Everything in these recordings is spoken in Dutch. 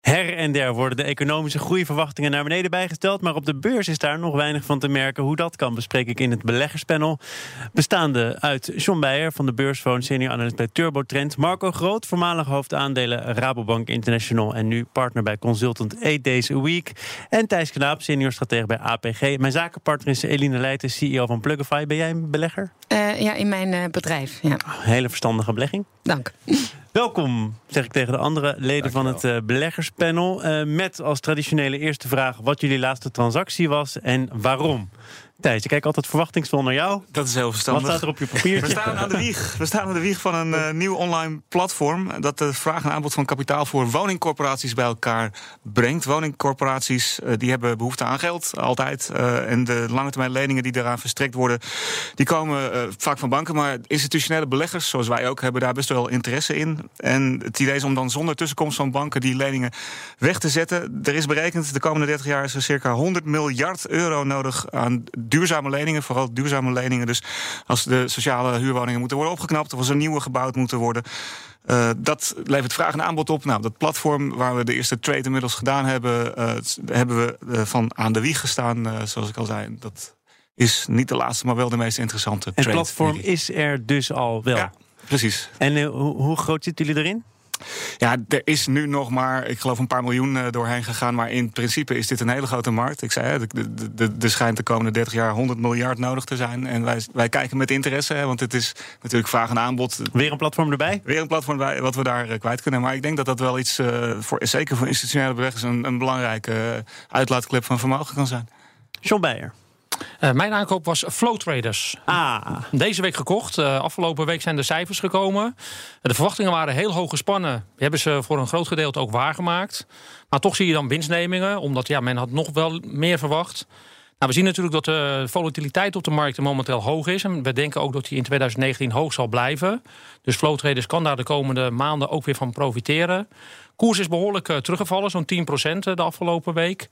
Her en der worden de economische groeiverwachtingen naar beneden bijgesteld. Maar op de beurs is daar nog weinig van te merken. Hoe dat kan, bespreek ik in het beleggerspanel. Bestaande uit John Beijer van de beursfoon, senior analyst bij TurboTrend. Marco Groot, voormalig hoofdaandelen Rabobank International. En nu partner bij consultant 8 Days a Week. En Thijs Knaap, senior stratege bij APG. Mijn zakenpartner is Eline Leijten, CEO van Plugify. Ben jij een belegger? Uh, ja, in mijn uh, bedrijf. Ja. Hele verstandige belegging. Dank. Welkom, zeg ik tegen de andere leden van het uh, beleggerspanel. Uh, met als traditionele eerste vraag wat jullie laatste transactie was en waarom. Thijs, ik kijk altijd verwachtingsvol naar jou. Dat is heel verstandig. Wat staat er op je papiertje? We staan aan de wieg, We staan aan de wieg van een uh, nieuw online platform... dat de vraag en aanbod van kapitaal voor woningcorporaties bij elkaar brengt. Woningcorporaties uh, die hebben behoefte aan geld, altijd. Uh, en de lange termijn leningen die daaraan verstrekt worden... die komen vaak van banken, maar institutionele beleggers... zoals wij ook, hebben daar best wel interesse in. En het idee is om dan zonder tussenkomst van banken... die leningen weg te zetten. Er is berekend, de komende 30 jaar is er circa 100 miljard euro nodig... aan duurzame leningen, vooral duurzame leningen. Dus als de sociale huurwoningen moeten worden opgeknapt of als er nieuwe gebouwd moeten worden. Uh, dat levert vraag en aanbod op. Nou, dat platform waar we de eerste trade inmiddels gedaan hebben, uh, hebben we uh, van aan de wieg gestaan, zoals ik al zei. Dat is niet de laatste, maar wel de meest interessante. Het trade, platform is er dus al wel. Ja, precies. En hoe, hoe groot zitten jullie erin? Ja, er is nu nog maar, ik geloof, een paar miljoen uh, doorheen gegaan. Maar in principe is dit een hele grote markt. Ik zei, er schijnt de komende 30 jaar 100 miljard nodig te zijn. En wij, wij kijken met interesse, hè, want het is natuurlijk vraag en aanbod. Weer een platform erbij? Weer een platform erbij, wat we daar uh, kwijt kunnen. Maar ik denk dat dat wel iets, uh, voor, zeker voor institutionele beleggers, een, een belangrijke uitlaatklep van vermogen kan zijn. John Beijer. Uh, mijn aankoop was Flow Traders. Ah. Deze week gekocht. Uh, afgelopen week zijn de cijfers gekomen. De verwachtingen waren heel hoog gespannen. Die hebben ze voor een groot gedeelte ook waargemaakt. Maar toch zie je dan winstnemingen. Omdat ja, men had nog wel meer verwacht. Nou, we zien natuurlijk dat de volatiliteit op de markt momenteel hoog is. En we denken ook dat die in 2019 hoog zal blijven. Dus Flow Traders kan daar de komende maanden ook weer van profiteren. Koers is behoorlijk uh, teruggevallen, zo'n 10% de afgelopen week.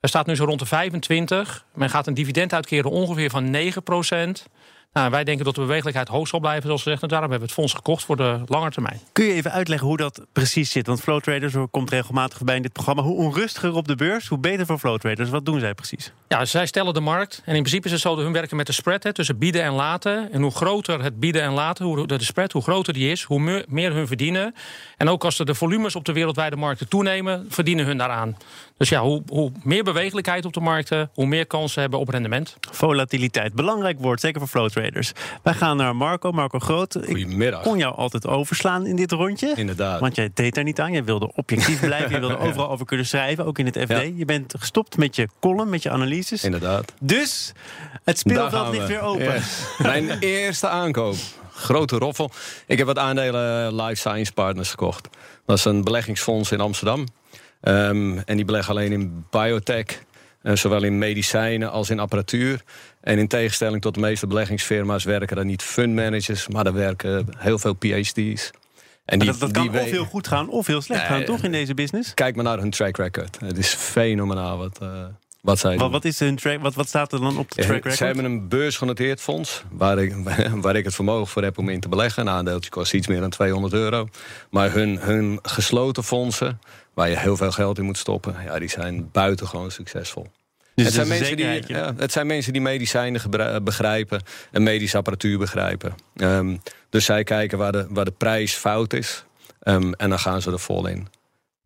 Er staat nu zo rond de 25. Men gaat een dividend uitkeren ongeveer van 9 procent. Nou, wij denken dat de bewegelijkheid hoog zal blijven, zoals gezegd. En daarom hebben we het fonds gekocht voor de lange termijn. Kun je even uitleggen hoe dat precies zit? Want Flow Traders komt regelmatig voorbij in dit programma. Hoe onrustiger op de beurs, hoe beter voor Flow Traders. Wat doen zij precies? Ja, zij stellen de markt. En in principe is het zo dat hun werken met de spread hè, tussen bieden en laten. En hoe groter het bieden en laten, hoe de spread, hoe groter die is, hoe meer hun verdienen. En ook als er de volumes op de wereldwijde markten toenemen, verdienen hun daaraan. Dus ja, hoe, hoe meer bewegelijkheid op de markten, hoe meer kansen hebben op rendement. Volatiliteit, belangrijk woord, zeker voor flow traders. Wij gaan naar Marco, Marco Groot. Goedemiddag. Ik kon jou altijd overslaan in dit rondje. Inderdaad. Want jij deed daar niet aan. Je wilde objectief blijven. Je wilde overal over kunnen schrijven, ook in het FD. Je bent gestopt met je column, met je analyses. Inderdaad. Dus het speelveld ligt weer open. Yes. Mijn eerste aankoop. Grote roffel. Ik heb wat aandelen Life Science Partners gekocht. Dat is een beleggingsfonds in Amsterdam. Um, en die beleggen alleen in biotech. Uh, zowel in medicijnen als in apparatuur. En in tegenstelling tot de meeste beleggingsfirma's werken daar niet fundmanagers, maar daar werken heel veel PhD's. En die, dat, dat kan die of heel goed gaan of heel slecht gaan, toch, in deze business? Kijk maar naar hun track record. Het is fenomenaal wat, uh, wat zij wat, wat, is hun track, wat, wat staat er dan op de track record? Ze hebben een beursgenoteerd fonds, waar ik, waar ik het vermogen voor heb om in te beleggen. Een aandeeltje kost iets meer dan 200 euro. Maar hun, hun gesloten fondsen, waar je heel veel geld in moet stoppen, ja, die zijn buitengewoon succesvol. Dus het, zijn mensen die, ja, het zijn mensen die medicijnen begrijpen en medische apparatuur begrijpen. Um, dus zij kijken waar de, waar de prijs fout is. Um, en dan gaan ze er vol in.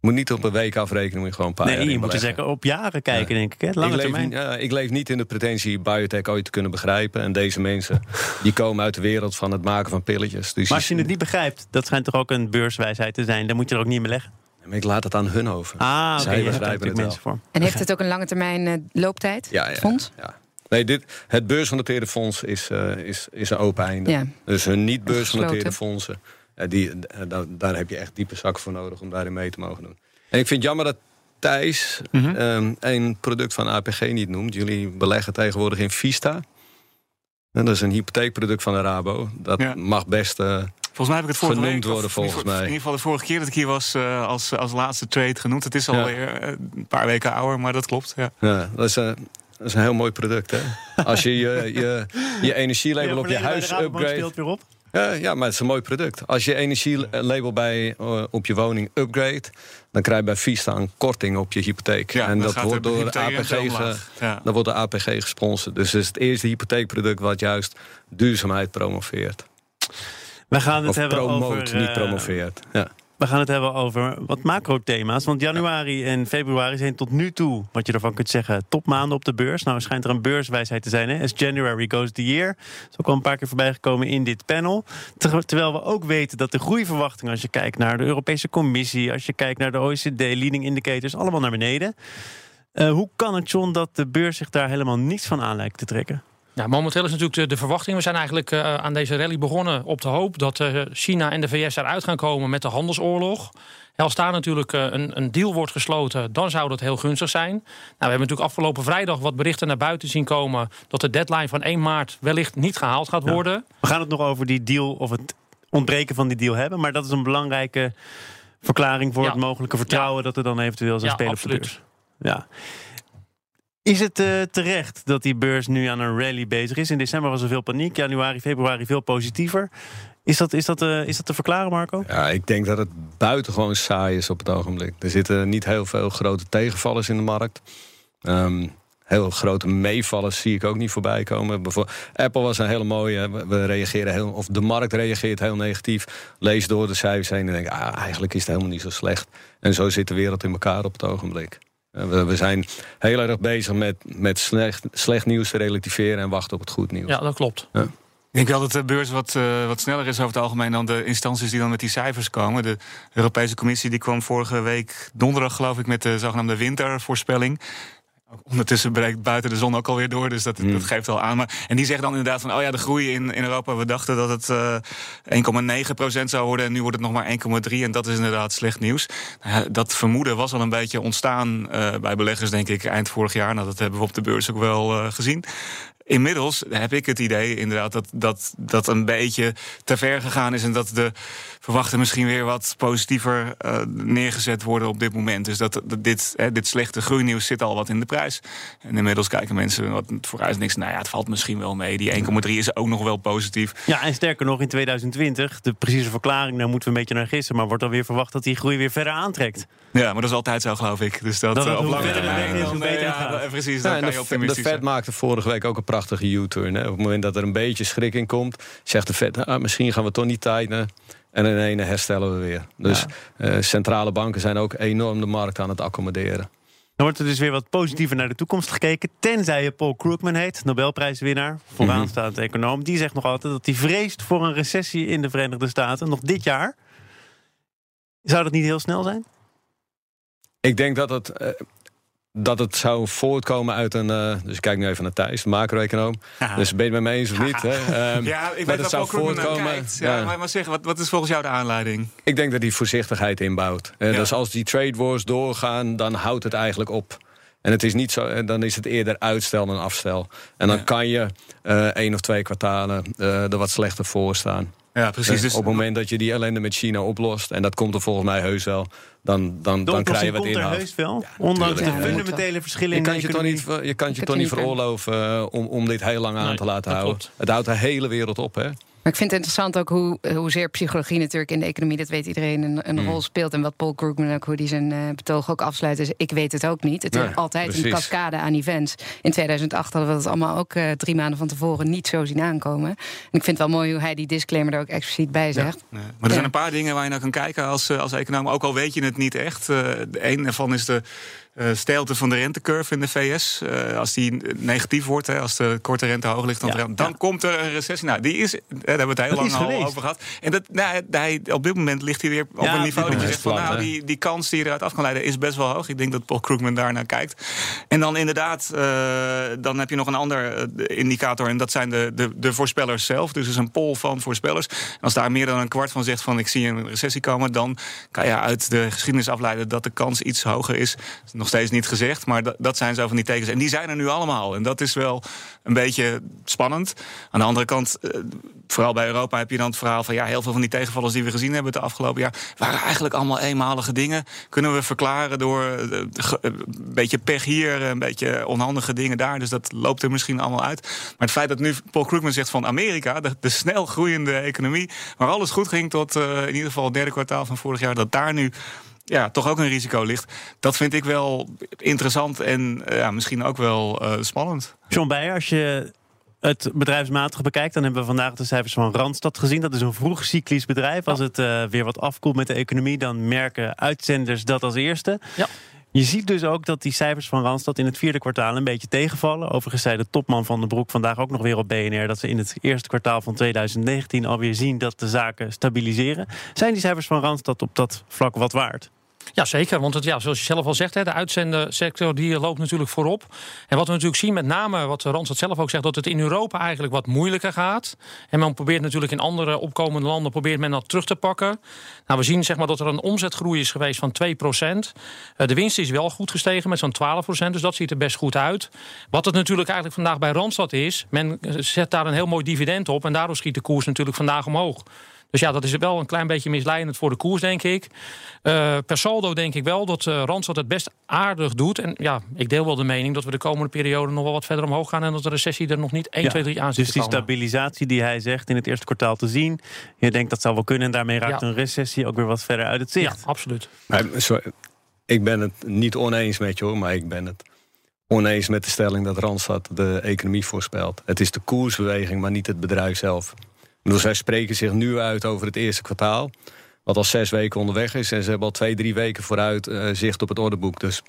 Moet niet op een week afrekenen, moet je gewoon een paar Nee, je moet zeggen op jaren kijken, ja. denk ik. Hè? Lange ik, leef, termijn. Ja, ik leef niet in de pretentie biotech ooit te kunnen begrijpen. En deze mensen, die komen uit de wereld van het maken van pilletjes. Dus maar als je het niet begrijpt, dat schijnt toch ook een beurswijsheid te zijn. Dan moet je er ook niet meer leggen. Maar ik laat het aan hun over. Ah, Zij okay, begrijpen het wel. Voor. En heeft het ook een lange termijn uh, looptijd? Ja, fonds? ja. Nee, dit, het beursgenoteerde fonds is, uh, is, is een open einde. Ja. Dus hun niet beursgenoteerde fondsen, uh, die, daar, daar heb je echt diepe zakken voor nodig om daarin mee te mogen doen. En ik vind het jammer dat Thijs Mhm. ehm, een product van APG niet noemt. Jullie beleggen tegenwoordig in Vista. En dat is een hypotheekproduct van de Rabo. Dat Ja. mag best. eh, Volgens mij heb ik het vorige Genoemd week, worden, of in ieder volgens geval- mij. In ieder geval de vorige keer dat ik hier was eh, als, als laatste trade genoemd. Het is alweer eh, een paar weken ouder, maar dat klopt. Ja. ja, dat, is, eh, dat is een heel mooi product. Hè? Als je je, je, je energielabel op je huis upgrade. speelt weer op. Ja, ja, maar het is een mooi product. Als je energielabel bij, eh, op je woning upgrade, dan krijg je bij Vista een korting op je hypotheek. Ja, en dan dat gaat wordt de door de APG, ge. Ja. dat wordt de APG gesponsord. Dus het is het eerste hypotheekproduct wat juist duurzaamheid promoveert. We gaan het Of hebben promoot, over, niet eh, promoveert. Ja. We gaan het hebben over wat macro-thema's. Want januari en februari zijn tot nu toe, wat je ervan kunt zeggen, topmaanden op de beurs. Nou, schijnt er een beurswijsheid te zijn. Hè? As January goes the year. Dat is ook al een paar keer voorbij gekomen in dit panel. Ter- terwijl we ook weten dat de groeiverwachtingen, als je kijkt naar de Europese Commissie, als je kijkt naar de OECD, leading indicators, allemaal naar beneden. Eh, hoe kan het, John, dat de beurs zich daar helemaal niets van aan lijkt te trekken? Ja, momenteel is natuurlijk de, de verwachting. We zijn eigenlijk eh, aan deze rally begonnen op de hoop dat eh, China en de VS eruit gaan komen met de handelsoorlog. Als daar natuurlijk eh, een, een deal wordt gesloten, dan zou dat heel gunstig zijn. Nou, we hebben natuurlijk afgelopen vrijdag wat berichten naar buiten zien komen dat de deadline van 1 maart wellicht niet gehaald gaat Ja. worden. We gaan het nog over die deal of het ontbreken van die deal hebben. Maar dat is een belangrijke verklaring voor Ja. het mogelijke vertrouwen dat er dan eventueel zou Ja, spelen absoluut. op de beurs. Ja. Is het eh, terecht dat die beurs nu aan een rally bezig is? In december was er veel paniek, januari, februari veel positiever. Is dat, is dat, eh, is dat te verklaren, Marco? Ja, ik denk dat het buitengewoon saai is op het ogenblik. Er zitten niet heel veel grote tegenvallers in de markt. Ehm, heel grote meevallers zie ik ook niet voorbij komen. Apple was een hele mooie. We reageren heel, of de markt reageert heel negatief. Lees door de cijfers heen en denk: ah, eigenlijk is het helemaal niet zo slecht. En zo zit de wereld in elkaar op het ogenblik. Eh, We, we zijn heel erg bezig met, met slecht, slecht nieuws te relativeren en wachten op het goed nieuws. Ja, dat klopt. Ik denk wel dat de beurs wat, eh, wat sneller is over het algemeen dan de instanties die dan met die cijfers komen. De Europese Commissie die kwam vorige week donderdag, geloof ik, met de zogenaamde wintervoorspelling. Ondertussen breekt buiten de zon ook alweer door, dus dat, dat geeft al aan. Maar, en die zeggen dan inderdaad van, oh ja, de groei in, in Europa, we dachten dat het eh 1,9% zou worden en nu wordt het nog maar 1,3 en dat is inderdaad slecht nieuws. Nou dat vermoeden was al een beetje ontstaan eh, bij beleggers, denk ik, eind vorig jaar. Nou, dat hebben we op de beurs ook wel eh, gezien. Inmiddels heb ik het idee inderdaad dat dat, dat een beetje te ver gegaan is. En dat de verwachten misschien weer wat positiever eh, neergezet worden op dit moment. Dus dat, dat dit, hè, dit slechte groeinieuws zit al wat in de prijs. En inmiddels kijken mensen wat vooruit niks. Nou ja, het valt misschien wel mee. Die 1,3 is ook nog wel positief. Ja, en sterker nog, in 2020, de precieze verklaring, daar moeten we een beetje naar gissen. Maar wordt alweer verwacht dat die groei weer verder aantrekt. Ja, maar dat is altijd zo, geloof ik. Dus dat, eh, op lange termijn, is, hoe dan, eh, beter ja, gaat. dat- Precies, dan kan je de, de optimistisch Fed zijn. maakte vorige week ook een prachtige U-turn. Op het moment dat er een beetje schrik in komt, zegt de Fed: ah, misschien gaan we toch niet tightenen. En in ene herstellen we weer. Dus eh, centrale banken zijn ook enorm de markt aan het accommoderen. Dan wordt er dus weer wat positiever naar de toekomst gekeken. Tenzij je Paul Krugman heet, Nobelprijswinnaar, vooraanstaand econoom. Die zegt nog altijd dat hij vreest voor een recessie in de Verenigde Staten. Nog dit jaar. Zou dat niet heel snel zijn? Ik denk dat het, eh, dat het zou voortkomen uit een. eh, dus ik kijk nu even naar Thijs, de macro-econoom. Dus ben je het met me eens of niet? Hè? Ehm, Ja, ik dat weet het dat zou Krugman naar voortkomen. kijkt. Ja, Ja. Maar, maar zeg, wat, wat is volgens jou de aanleiding? Ik denk dat hij voorzichtigheid inbouwt. Eh, Ja. Dus als die trade wars doorgaan, dan houdt het eigenlijk op. En het is niet zo, eh, dan is het eerder uitstel dan afstel. En dan kan je eh één of twee kwartalen er wat slechter voor staan. Ja, precies. Dus, op het moment dat je die ellende met China oplost, en dat komt er volgens mij heus wel, dan, dan, dan krijg je wat komt er inhoud. heus wel. Ondanks de fundamentele verschillen Je in de kan je, toch economie. niet, je kan je toch niet veroorloven eh, om, om dit heel lang aan Nee, te laten houden. klopt. Het houdt de hele wereld op, hè? Maar ik vind het interessant ook hoe, hoezeer psychologie natuurlijk in de economie, dat weet iedereen, een, een Mm. rol speelt. En wat Paul Krugman ook, hoe die zijn eh, betoog ook afsluit, is ik weet het ook niet. Het is altijd een cascade aan events. In 2008 hadden we dat allemaal ook eh, drie maanden van tevoren niet zo zien aankomen. En ik vind het wel mooi hoe hij die disclaimer er ook expliciet bij zegt. Ja, maar er Ja. zijn een paar dingen waar je naar kan kijken als, eh, als econoom. Ook al weet je het niet echt. Eh, de een daarvan is de stijlte van de rentecurve in de VS. Eh, als die negatief wordt, hè, als de korte rente hoger ligt dan Ja, dan ja. komt er een recessie. Nou, die is, eh, daar hebben we het heel Dat lang al geweest. over gehad. En dat, nou, hij, op dit moment ligt hij weer op Ja, een niveau dat je zegt van nou, die, die kans die je eruit af kan leiden is best wel hoog. Ik denk dat Paul Krugman daar naar kijkt. En dan inderdaad, dan heb je nog een ander indicator en dat zijn de, de, de voorspellers zelf. Dus is een poll van voorspellers. En als daar meer dan een kwart van zegt van ik zie een recessie komen, dan kan je uit de geschiedenis afleiden dat de kans iets hoger is. Nog steeds niet gezegd, maar dat, dat zijn zo van die tekens. En die zijn er nu allemaal. En dat is wel een beetje spannend. Aan de andere kant, eh, vooral bij Europa heb je dan het verhaal van ja, heel veel van die tegenvallers die we gezien hebben het afgelopen jaar, waren eigenlijk allemaal eenmalige dingen. Kunnen we verklaren door eh, een beetje pech hier, een beetje onhandige dingen daar. Dus dat loopt er misschien allemaal uit. Maar het feit dat nu Paul Krugman zegt van Amerika, de, de snel groeiende economie, waar alles goed ging tot in ieder geval het derde kwartaal van vorig jaar, dat daar nu ja, toch ook een risico ligt. Dat vind ik wel interessant en ja, misschien ook wel uh, spannend. John Beyer, als je het bedrijfsmatig bekijkt, dan hebben we vandaag de cijfers van Randstad gezien. Dat is een vroeg cyclisch bedrijf. Als het uh, weer wat afkoelt met de economie, dan merken uitzenders dat als eerste. Ja. Je ziet dus ook dat die cijfers van Randstad in het vierde kwartaal een beetje tegenvallen. Overigens zei de topman van de Broek vandaag ook nog weer op BNR dat ze in het eerste kwartaal van 2019 alweer zien dat de zaken stabiliseren. Zijn die cijfers van Randstad op dat vlak wat waard? Ja, zeker. Want het, ja, zoals je zelf al zegt, de uitzendersector die loopt natuurlijk voorop. En wat we natuurlijk zien, met name wat Randstad zelf ook zegt, dat het in Europa eigenlijk wat moeilijker gaat. En men probeert natuurlijk in andere opkomende landen probeert men dat terug te pakken. Nou, we zien zeg maar, dat er een omzetgroei is geweest van 2% uh, De winst is wel goed gestegen met zo'n 12% dus dat ziet er best goed uit. Wat het natuurlijk eigenlijk vandaag bij Randstad is, men zet daar een heel mooi dividend op. En daardoor schiet de koers natuurlijk vandaag omhoog. Dus ja, dat is wel een klein beetje misleidend voor de koers, denk ik. Uh, per saldo denk ik wel dat uh, Randstad het best aardig doet. En ja, ik deel wel de mening dat we de komende periode nog wel wat verder omhoog gaan... en dat de recessie er nog niet 1, ja, 2, 3 aan zit Dus die stabilisatie die hij zegt in het eerste kwartaal te zien... je denkt dat zou wel kunnen en daarmee raakt ja. een recessie ook weer wat verder uit het zicht. Ja, absoluut. Maar, sorry, ik ben het niet oneens met je hoor, maar ik ben het oneens met de stelling dat Randstad de economie voorspelt. Het is de koersbeweging, maar niet het bedrijf zelf. Dus zij spreken zich nu uit over het eerste kwartaal. Wat al zes weken onderweg is. En ze hebben al twee, drie weken vooruit uh, zicht op het orderboek. Dus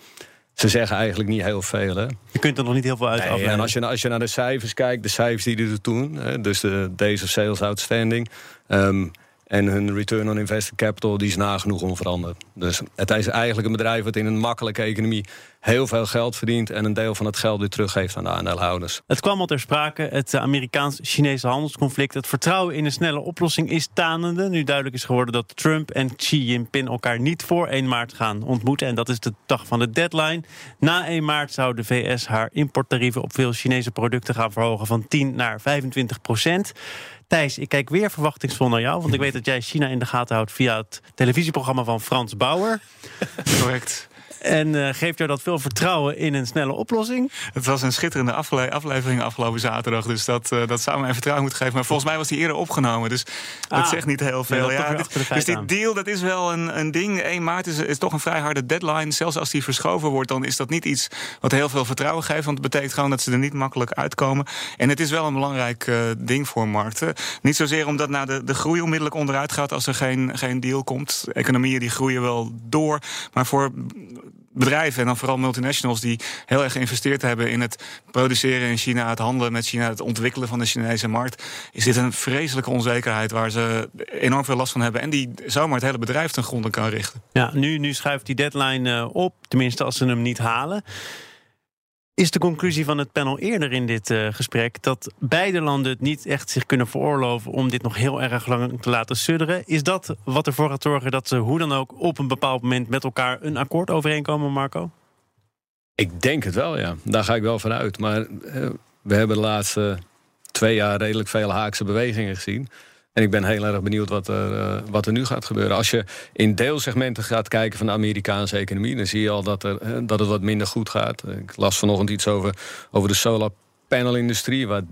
ze zeggen eigenlijk niet heel veel. Hè? Je kunt er nog niet heel veel uit nee, afleiden. En als je, als je naar de cijfers kijkt, de cijfers die er doen... Hè, dus de Days of Sales Outstanding... Um, en hun return on invested capital die is nagenoeg onveranderd. Dus het is eigenlijk een bedrijf wat in een makkelijke economie heel veel geld verdient en een deel van het geld weer teruggeeft aan de aandeelhouders. Het kwam al ter sprake, het Amerikaans-Chinese handelsconflict. Het vertrouwen in een snelle oplossing is tanende. Nu duidelijk is geworden dat Trump en Xi Jinping elkaar niet voor 1 maart gaan ontmoeten. En dat is de dag van de deadline. Na 1 maart zou de VS haar importtarieven op veel Chinese producten gaan verhogen van 10 naar 25 procent. Thijs, ik kijk weer verwachtingsvol naar jou. Want ik weet dat jij China in de gaten houdt via het televisieprogramma van Frans Bauer. Correct. En uh, geeft jou dat veel vertrouwen in een snelle oplossing? Het was een schitterende afle aflevering afgelopen zaterdag. Dus dat, uh, dat zou mij vertrouwen moeten geven. Maar volgens mij was die eerder opgenomen. Dus dat ah, zegt niet heel veel. Ja, dit, dus die deal, dat is wel een, een ding. 1 maart is, is toch een vrij harde deadline. Zelfs als die verschoven wordt, dan is dat niet iets wat heel veel vertrouwen geeft. Want het betekent gewoon dat ze er niet makkelijk uitkomen. En het is wel een belangrijk uh, ding voor markten. Niet zozeer omdat nou, de, de groei onmiddellijk onderuit gaat als er geen, geen deal komt. Economieën die groeien wel door. Maar voor bedrijven en dan vooral multinationals die heel erg geïnvesteerd hebben in het produceren in China, het handelen met China, het ontwikkelen van de Chinese markt, is dit een vreselijke onzekerheid waar ze enorm veel last van hebben en die zomaar het hele bedrijf ten gronde kan richten. Ja, nu, nu schuift die deadline uh, op, tenminste als ze hem niet halen. Is de conclusie van het panel eerder in dit uh, gesprek dat beide landen het niet echt zich kunnen veroorloven om dit nog heel erg lang te laten sudderen? Is dat wat ervoor gaat zorgen dat ze hoe dan ook op een bepaald moment met elkaar een akkoord overeenkomen, Marco? Ik denk het wel, ja. Daar ga ik wel van uit. Maar uh, we hebben de laatste twee jaar redelijk veel Haakse bewegingen gezien. En ik ben heel erg benieuwd wat er, uh, wat er nu gaat gebeuren. Als je in deelsegmenten gaat kijken van de Amerikaanse economie, dan zie je al dat, er, uh, dat het wat minder goed gaat. Ik las vanochtend iets over, over de solar panelindustrie, waar 3%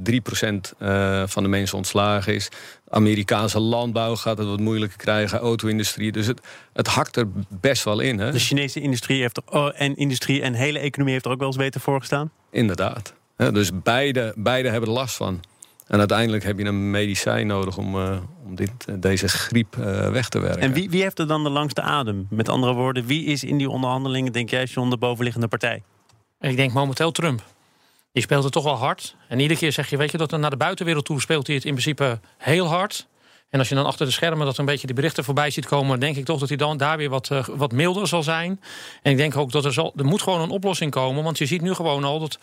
uh, van de mensen ontslagen is. Amerikaanse landbouw gaat het wat moeilijker krijgen, auto-industrie. Dus het, het hakt er best wel in. Hè? De Chinese industrie heeft er, oh, en industrie en hele economie heeft er ook wel eens beter voor gestaan? Inderdaad. Dus beide, beide hebben er last van. En uiteindelijk heb je een medicijn nodig om, uh, om dit, deze griep uh, weg te werken. En wie, wie heeft er dan de langste adem? Met andere woorden, wie is in die onderhandelingen, denk jij, John, de bovenliggende partij? Ik denk momenteel Trump. Die speelt het toch wel hard. En iedere keer zeg je, weet je, dat naar de buitenwereld toe speelt hij het in principe heel hard. En als je dan achter de schermen dat een beetje de berichten voorbij ziet komen, denk ik toch dat hij dan daar weer wat, uh, wat milder zal zijn. En ik denk ook dat er, zal, er moet gewoon een oplossing komen. Want je ziet nu gewoon al dat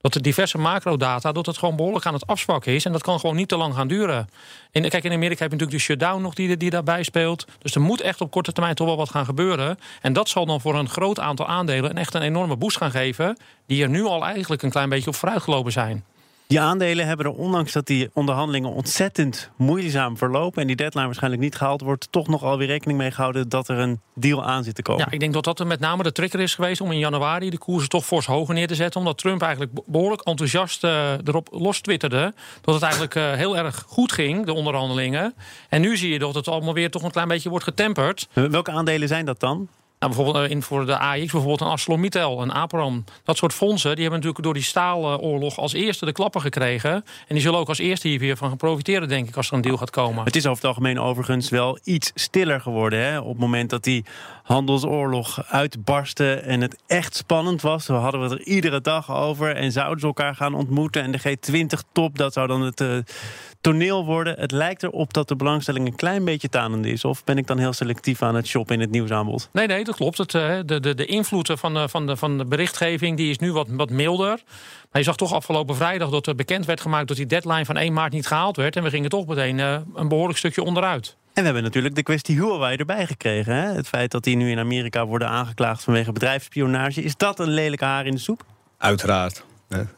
dat de diverse macrodata, dat het gewoon behoorlijk aan het afzwakken is. En dat kan gewoon niet te lang gaan duren. En kijk, in Amerika heb je natuurlijk de shutdown nog die, die daarbij speelt. Dus er moet echt op korte termijn toch wel wat gaan gebeuren. En dat zal dan voor een groot aantal aandelen een echt een enorme boost gaan geven. Die er nu al eigenlijk een klein beetje op vooruitgelopen zijn. Die aandelen hebben er, ondanks dat die onderhandelingen ontzettend moeizaam verlopen en die deadline waarschijnlijk niet gehaald wordt, toch nog alweer rekening mee gehouden dat er een deal aan zit te komen. Ja, ik denk dat dat er met name de trigger is geweest om in januari de koersen toch fors hoger neer te zetten. Omdat Trump eigenlijk behoorlijk enthousiast uh, erop los twitterde. Dat het eigenlijk uh, heel erg goed ging, de onderhandelingen. En nu zie je dat het allemaal weer toch een klein beetje wordt getemperd. Welke aandelen zijn dat dan? Nou, bijvoorbeeld eh, in, voor de AX, bijvoorbeeld een ArcelorMittal, een Aperam. Dat soort fondsen, die hebben natuurlijk door die staaloorlog als eerste de klappen gekregen. En die zullen ook als eerste hier weer van gaan profiteren, denk ik, als er een deal gaat komen. Het is over het algemeen overigens wel iets stiller geworden. Hè? Op het moment dat die handelsoorlog uitbarstte en het echt spannend was. We hadden het er iedere dag over en zouden ze elkaar gaan ontmoeten. En de G20-top, dat zou dan het... Uh, toneel worden. Het lijkt erop dat de belangstelling een klein beetje tanende is. Of ben ik dan heel selectief aan het shoppen in het nieuwsaanbod? Nee, nee, dat klopt. Het, eh, de, de, de invloed van de, van, de, van de berichtgeving die is nu wat, wat milder. Maar je zag toch afgelopen vrijdag dat er bekend werd gemaakt... dat die deadline van 1 maart niet gehaald werd. En we gingen toch meteen een behoorlijk stukje onderuit. We hebben natuurlijk de kwestie Huawei erbij gekregen. Hè? Het feit dat die nu in Amerika worden aangeklaagd vanwege bedrijfsspionage. Is dat een lelijke haar in de soep? Uiteraard.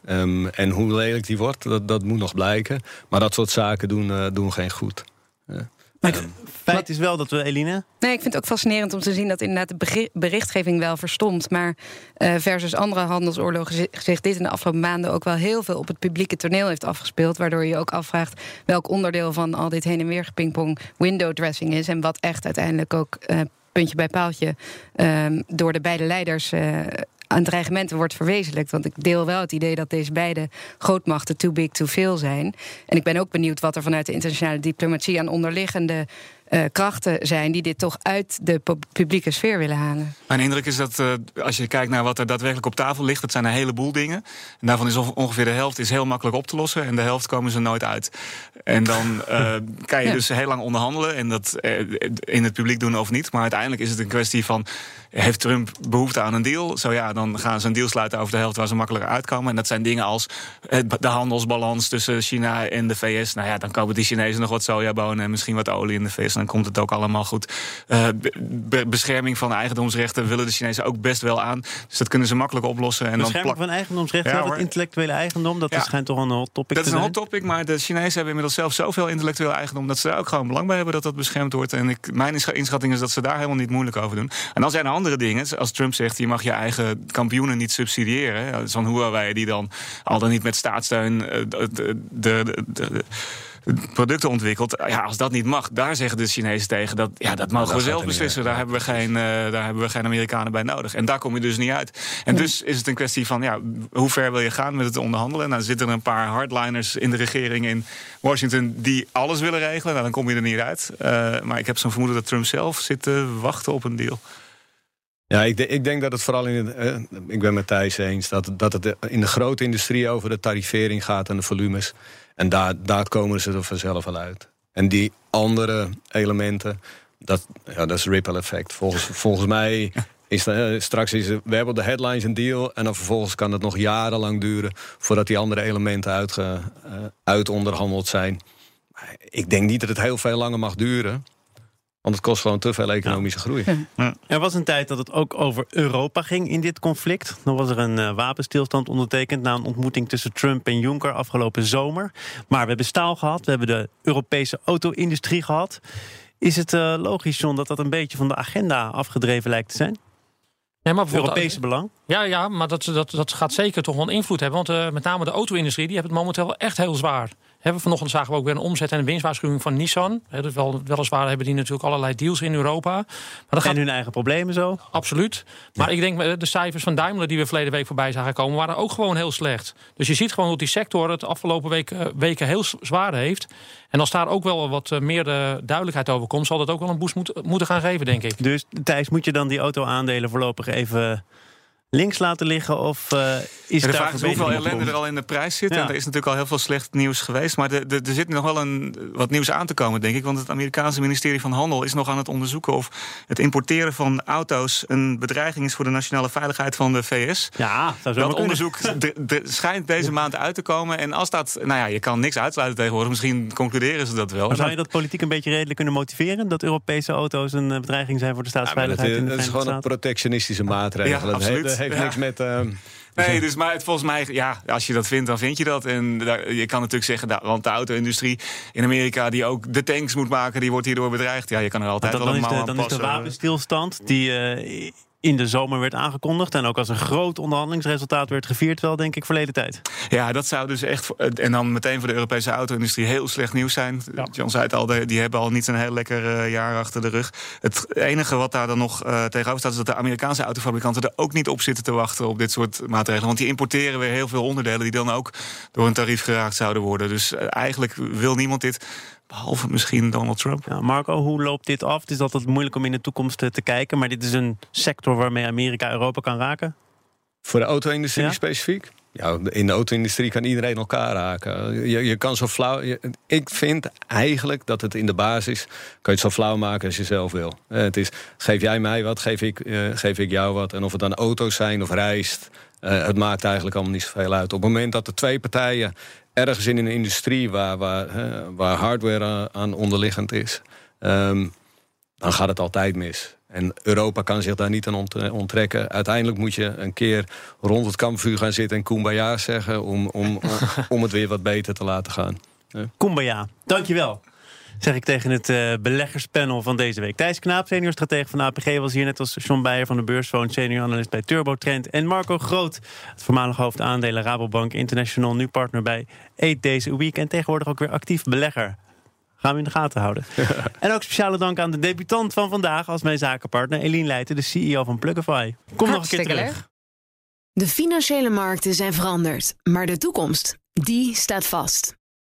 Um, en hoe lelijk die wordt, dat, dat moet nog blijken. Maar dat soort zaken doen, uh, doen geen goed. Maar het feit is wel dat we, Eline... Nee, ik vind het ook fascinerend om te zien dat inderdaad de berichtgeving wel verstomt. Maar uh, versus andere handelsoorlogen zich dit in de afgelopen maanden ook wel heel veel op het publieke toneel heeft afgespeeld. Waardoor je ook afvraagt welk onderdeel van al dit heen en weer gepingpong window dressing is. En wat echt uiteindelijk ook uh, puntje bij paaltje um, door de beide leiders uh, aan dreigementen wordt verwezenlijkt. Want ik deel wel het idee dat deze beide grootmachten too big to fail zijn. En ik ben ook benieuwd wat er vanuit de internationale diplomatie aan onderliggende uh, krachten zijn die dit toch uit de publieke sfeer willen halen. Mijn indruk is dat uh, als je kijkt naar wat er daadwerkelijk op tafel ligt, dat zijn een heleboel dingen. En daarvan is ongeveer de helft is heel makkelijk op te lossen en de helft komen ze nooit uit. En dan uh, kan je ja. dus heel lang onderhandelen en dat in het publiek doen of niet. Maar uiteindelijk is het een kwestie van heeft Trump behoefte aan een deal? Zo ja, dan gaan ze een deal sluiten over de helft waar ze makkelijker uitkomen. En dat zijn dingen als de handelsbalans tussen China en de VS. Nou ja, dan kopen die Chinezen nog wat sojabonen en misschien wat olie in de VS. Dan komt het ook allemaal goed. Uh, be bescherming van eigendomsrechten willen de Chinezen ook best wel aan. Dus dat kunnen ze makkelijk oplossen. En bescherming dan van eigendomsrechten, ja, het intellectuele eigendom, dat ja. schijnt toch een hot topic dat te zijn. Dat is een hot topic, maar de Chinezen hebben inmiddels zelf zoveel intellectueel eigendom dat ze daar ook gewoon belang bij hebben dat dat beschermd wordt. En ik, mijn inschatting is dat ze daar helemaal niet moeilijk over doen. En dan zijn er andere dingen. Als Trump zegt, je mag je eigen kampioenen niet subsidiëren. Zo'n Huawei die dan al dan niet met staatssteun de, de, de, de producten ontwikkelt. Ja, als dat niet mag, daar zeggen de Chinezen tegen dat ja, dat mogen dat we zelf beslissen. Daar hebben, we geen, uh, daar hebben we geen Amerikanen bij nodig. En daar kom je dus niet uit. En dus is het een kwestie van ja, hoe ver wil je gaan met het onderhandelen? Nou, zitten er een paar hardliners in de regering in Washington die alles willen regelen. Nou, dan kom je er niet uit. Uh, maar ik heb zo'n vermoeden dat Trump zelf zit te wachten op een deal. Ja, ik, ik, denk dat het vooral in het, eh, ik ben met Thijs eens dat, dat het in de grote industrie over de tarivering gaat en de volumes. En daar, daar komen ze er vanzelf al uit. En die andere elementen, dat, ja, dat is ripple effect. Volgens, volgens mij is uh, straks is we hebben de headlines een deal en dan vervolgens kan het nog jarenlang duren voordat die andere elementen uitge, uh, uitonderhandeld zijn. Ik denk niet dat het heel veel langer mag duren. Want het kost gewoon te veel economische ja. groei. Ja. Er was een tijd dat het ook over Europa ging in dit conflict. Dan was er een uh, wapenstilstand ondertekend na een ontmoeting tussen Trump en Juncker afgelopen zomer. Maar we hebben staal gehad, we hebben de Europese auto-industrie gehad. Is het uh, logisch, John, dat dat een beetje van de agenda afgedreven lijkt te zijn? Nee, maar Europese belang? Ja, ja maar dat, dat, dat gaat zeker toch wel een invloed hebben. Want uh, met name de auto-industrie die heeft het momenteel echt heel zwaar. Hebben vanochtend zagen we ook weer een omzet- en een winstwaarschuwing van Nissan. He, dus wel, weliswaar hebben die natuurlijk allerlei deals in Europa. Maar dat gaat... En hun eigen problemen zo? Absoluut. Maar ik denk eh, de cijfers van Daimler die we verleden week voorbij zagen komen... waren ook gewoon heel slecht. Dus je ziet gewoon dat die sector het afgelopen week, uh, weken heel zwaar heeft. En als daar ook wel wat uh, meer de duidelijkheid over komt... zal dat ook wel een boost moet, moeten gaan geven, denk ik. Dus Thijs, moet je dan die auto-aandelen voorlopig even links laten liggen? Of uh, is de vraag is hoeveel ellende er al in de prijs zit. Ja. En er is natuurlijk al heel veel slecht nieuws geweest. Maar er zit nog wel een, wat nieuws aan te komen, denk ik. Want het Amerikaanse ministerie van Handel is nog aan het onderzoeken... of het importeren van auto's een bedreiging is... voor de nationale veiligheid van de VS. Ja, dat, dat onderzoek schijnt deze maand uit te komen. En als dat... Nou ja, je kan niks uitsluiten tegenwoordig. Misschien concluderen ze dat wel. Maar zou je dat politiek een beetje redelijk kunnen motiveren? Dat Europese auto's een bedreiging zijn voor de staatsveiligheid? Ja, dat, dat is gewoon een protectionistische maatregel. Ja, absoluut heeft niks met. Uh, Nee, dus maar het, volgens mij, ja, als je dat vindt, dan vind je dat. En daar, je kan natuurlijk zeggen, want de auto-industrie in Amerika, die ook de tanks moet maken, die wordt hierdoor bedreigd. Ja, je kan er altijd dan, wel een dan is de, Dan is de wapenstilstand die uh, in de zomer werd aangekondigd. En ook als een groot onderhandelingsresultaat werd gevierd, wel denk ik verleden tijd. Ja, dat zou dus echt. En dan meteen voor de Europese auto-industrie heel slecht nieuws zijn. Ja. John zei het al, die hebben al niet een heel lekker uh, jaar achter de rug. Het enige wat daar dan nog uh, tegenover staat, is dat de Amerikaanse autofabrikanten er ook niet op zitten te wachten op dit soort maatregelen. Want die importeren weer heel veel onderdelen die dan ook door een tarief geraakt zouden worden. Dus uh, eigenlijk wil niemand dit. Behalve misschien Donald Trump. Ja, Marco, hoe loopt dit af? Het is altijd moeilijk om in de toekomst te kijken. Maar dit is een sector waarmee Amerika Europa kan raken. Voor de auto-industrie ja? specifiek? Ja, in de auto-industrie kan iedereen elkaar raken. Je, je kan zo flauw. Je, ik vind eigenlijk dat het in de basis. kan je het zo flauw maken als je zelf wil. Het is. Geef jij mij wat, geef ik, uh, geef ik jou wat. En of het dan auto's zijn of reist. Uh, het maakt eigenlijk allemaal niet zoveel uit. Op het moment dat er twee partijen ergens in een industrie waar, waar, waar hardware aan onderliggend is, um, dan gaat het altijd mis. En Europa kan zich daar niet aan onttrekken. Uiteindelijk moet je een keer rond het kampvuur gaan zitten en kumbaya zeggen om, om, om, om het weer wat beter te laten gaan. Ja. Kumbaya, dankjewel. Zeg ik tegen het uh, beleggerspanel van deze week. Thijs Knaap, senior stratege van de APG, was hier net als John Beijer van de Beursfoon, senior analist bij Turbotrend. En Marco Groot, het voormalig hoofd aandelen Rabobank International, nu partner bij Eat deze week. En tegenwoordig ook weer actief belegger. Gaan we in de gaten houden. en ook speciale dank aan de debutant van vandaag als mijn zakenpartner, Eline Leijten, de CEO van Plugify. Kom nog een keer terug. De financiële markten zijn veranderd, maar de toekomst, die staat vast.